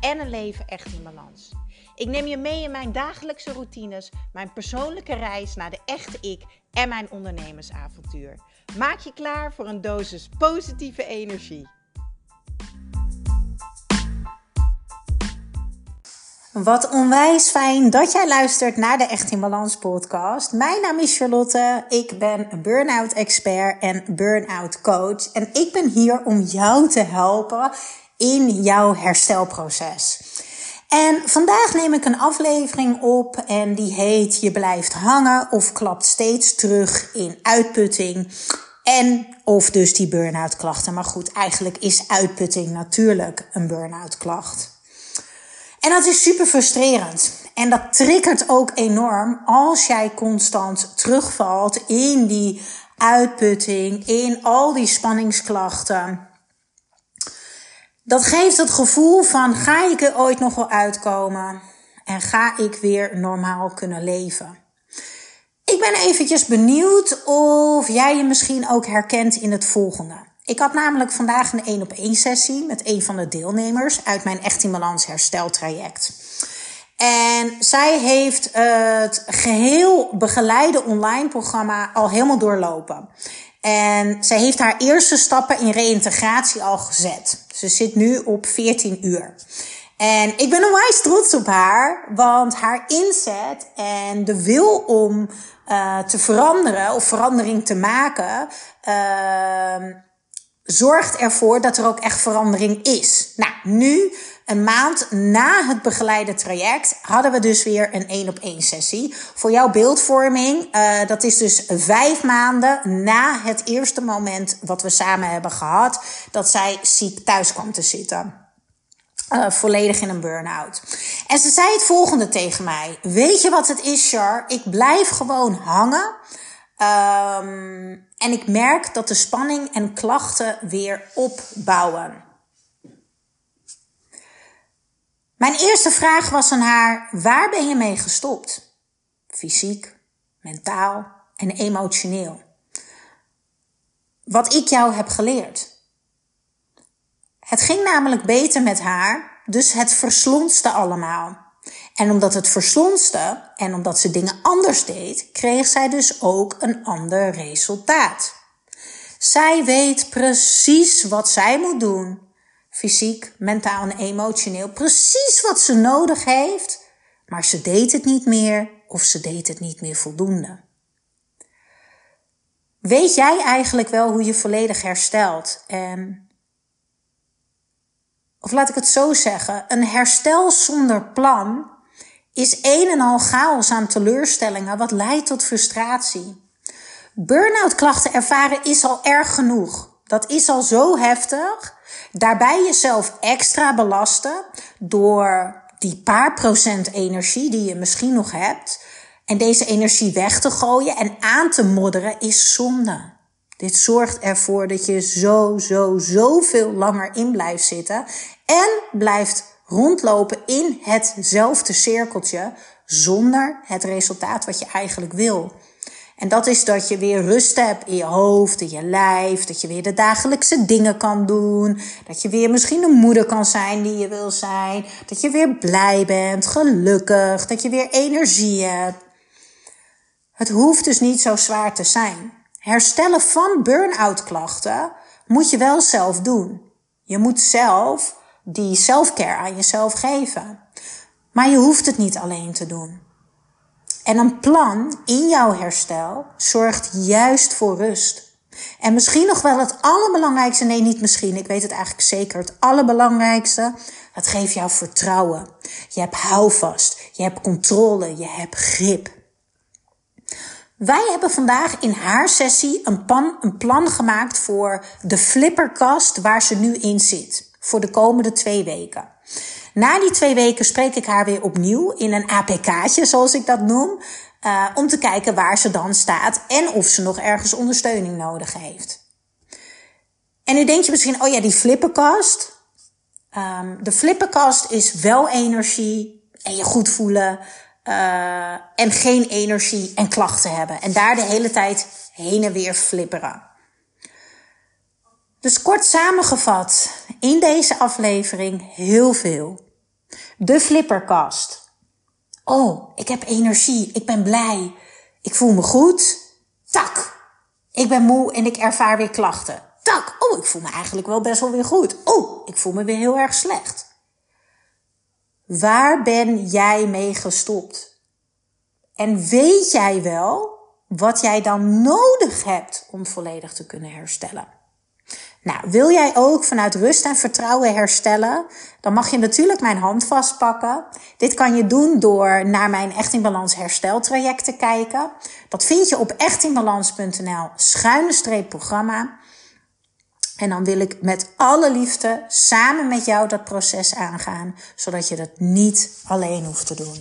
en een leven echt in balans. Ik neem je mee in mijn dagelijkse routines, mijn persoonlijke reis naar de echte ik en mijn ondernemersavontuur. Maak je klaar voor een dosis positieve energie. Wat onwijs fijn dat jij luistert naar de Echt in Balans podcast. Mijn naam is Charlotte. Ik ben burn-out expert en burn-out coach. En ik ben hier om jou te helpen in jouw herstelproces. En vandaag neem ik een aflevering op en die heet Je blijft hangen of klapt steeds terug in uitputting. En of dus die burn-out klachten. Maar goed, eigenlijk is uitputting natuurlijk een burn-out klacht. En dat is super frustrerend. En dat triggert ook enorm als jij constant terugvalt in die uitputting, in al die spanningsklachten dat geeft het gevoel van ga ik er ooit nog wel uitkomen en ga ik weer normaal kunnen leven. Ik ben eventjes benieuwd of jij je misschien ook herkent in het volgende. Ik had namelijk vandaag een 1 op 1 sessie met een van de deelnemers uit mijn Echt in Balans hersteltraject. En zij heeft het geheel begeleide online programma al helemaal doorlopen. En zij heeft haar eerste stappen in reïntegratie al gezet. Ze zit nu op 14 uur. En ik ben onwijs trots op haar, want haar inzet en de wil om uh, te veranderen of verandering te maken, uh, zorgt ervoor dat er ook echt verandering is. Nou, nu een maand na het begeleide traject hadden we dus weer een één op één sessie. Voor jouw beeldvorming, uh, dat is dus vijf maanden na het eerste moment wat we samen hebben gehad, dat zij ziek thuis kwam te zitten. Uh, volledig in een burn-out. En ze zei het volgende tegen mij. Weet je wat het is, Char? Ik blijf gewoon hangen. Um, en ik merk dat de spanning en klachten weer opbouwen. Mijn eerste vraag was aan haar: waar ben je mee gestopt? Fysiek, mentaal en emotioneel. Wat ik jou heb geleerd. Het ging namelijk beter met haar, dus het verslonste allemaal. En omdat het verslonste en omdat ze dingen anders deed, kreeg zij dus ook een ander resultaat. Zij weet precies wat zij moet doen fysiek, mentaal en emotioneel, precies wat ze nodig heeft, maar ze deed het niet meer of ze deed het niet meer voldoende. Weet jij eigenlijk wel hoe je volledig herstelt? En, of laat ik het zo zeggen, een herstel zonder plan is een en al chaos aan teleurstellingen, wat leidt tot frustratie. Burn-out klachten ervaren is al erg genoeg. Dat is al zo heftig. Daarbij jezelf extra belasten door die paar procent energie die je misschien nog hebt. En deze energie weg te gooien en aan te modderen is zonde. Dit zorgt ervoor dat je zo, zo, zoveel langer in blijft zitten. En blijft rondlopen in hetzelfde cirkeltje zonder het resultaat wat je eigenlijk wil. En dat is dat je weer rust hebt in je hoofd, in je lijf. Dat je weer de dagelijkse dingen kan doen. Dat je weer misschien een moeder kan zijn die je wil zijn. Dat je weer blij bent, gelukkig. Dat je weer energie hebt. Het hoeft dus niet zo zwaar te zijn. Herstellen van burn-out klachten moet je wel zelf doen. Je moet zelf die self-care aan jezelf geven. Maar je hoeft het niet alleen te doen. En een plan in jouw herstel zorgt juist voor rust. En misschien nog wel het allerbelangrijkste, nee niet misschien, ik weet het eigenlijk zeker, het allerbelangrijkste, het geeft jou vertrouwen. Je hebt houvast, je hebt controle, je hebt grip. Wij hebben vandaag in haar sessie een, een plan gemaakt voor de flipperkast waar ze nu in zit. Voor de komende twee weken. Na die twee weken spreek ik haar weer opnieuw in een APK'tje, zoals ik dat noem. Uh, om te kijken waar ze dan staat en of ze nog ergens ondersteuning nodig heeft. En nu denk je misschien, oh ja, die flippenkast. Um, de flippenkast is wel energie en je goed voelen. Uh, en geen energie en klachten hebben. En daar de hele tijd heen en weer flipperen. Dus kort samengevat, in deze aflevering heel veel. De flipperkast. Oh, ik heb energie, ik ben blij, ik voel me goed. Tak, ik ben moe en ik ervaar weer klachten. Tak, oh, ik voel me eigenlijk wel best wel weer goed. Oh, ik voel me weer heel erg slecht. Waar ben jij mee gestopt? En weet jij wel wat jij dan nodig hebt om volledig te kunnen herstellen? Nou, wil jij ook vanuit rust en vertrouwen herstellen? Dan mag je natuurlijk mijn hand vastpakken. Dit kan je doen door naar mijn Echt in Balans hersteltraject te kijken. Dat vind je op echtinbalans.nl schuine streep programma. En dan wil ik met alle liefde samen met jou dat proces aangaan, zodat je dat niet alleen hoeft te doen.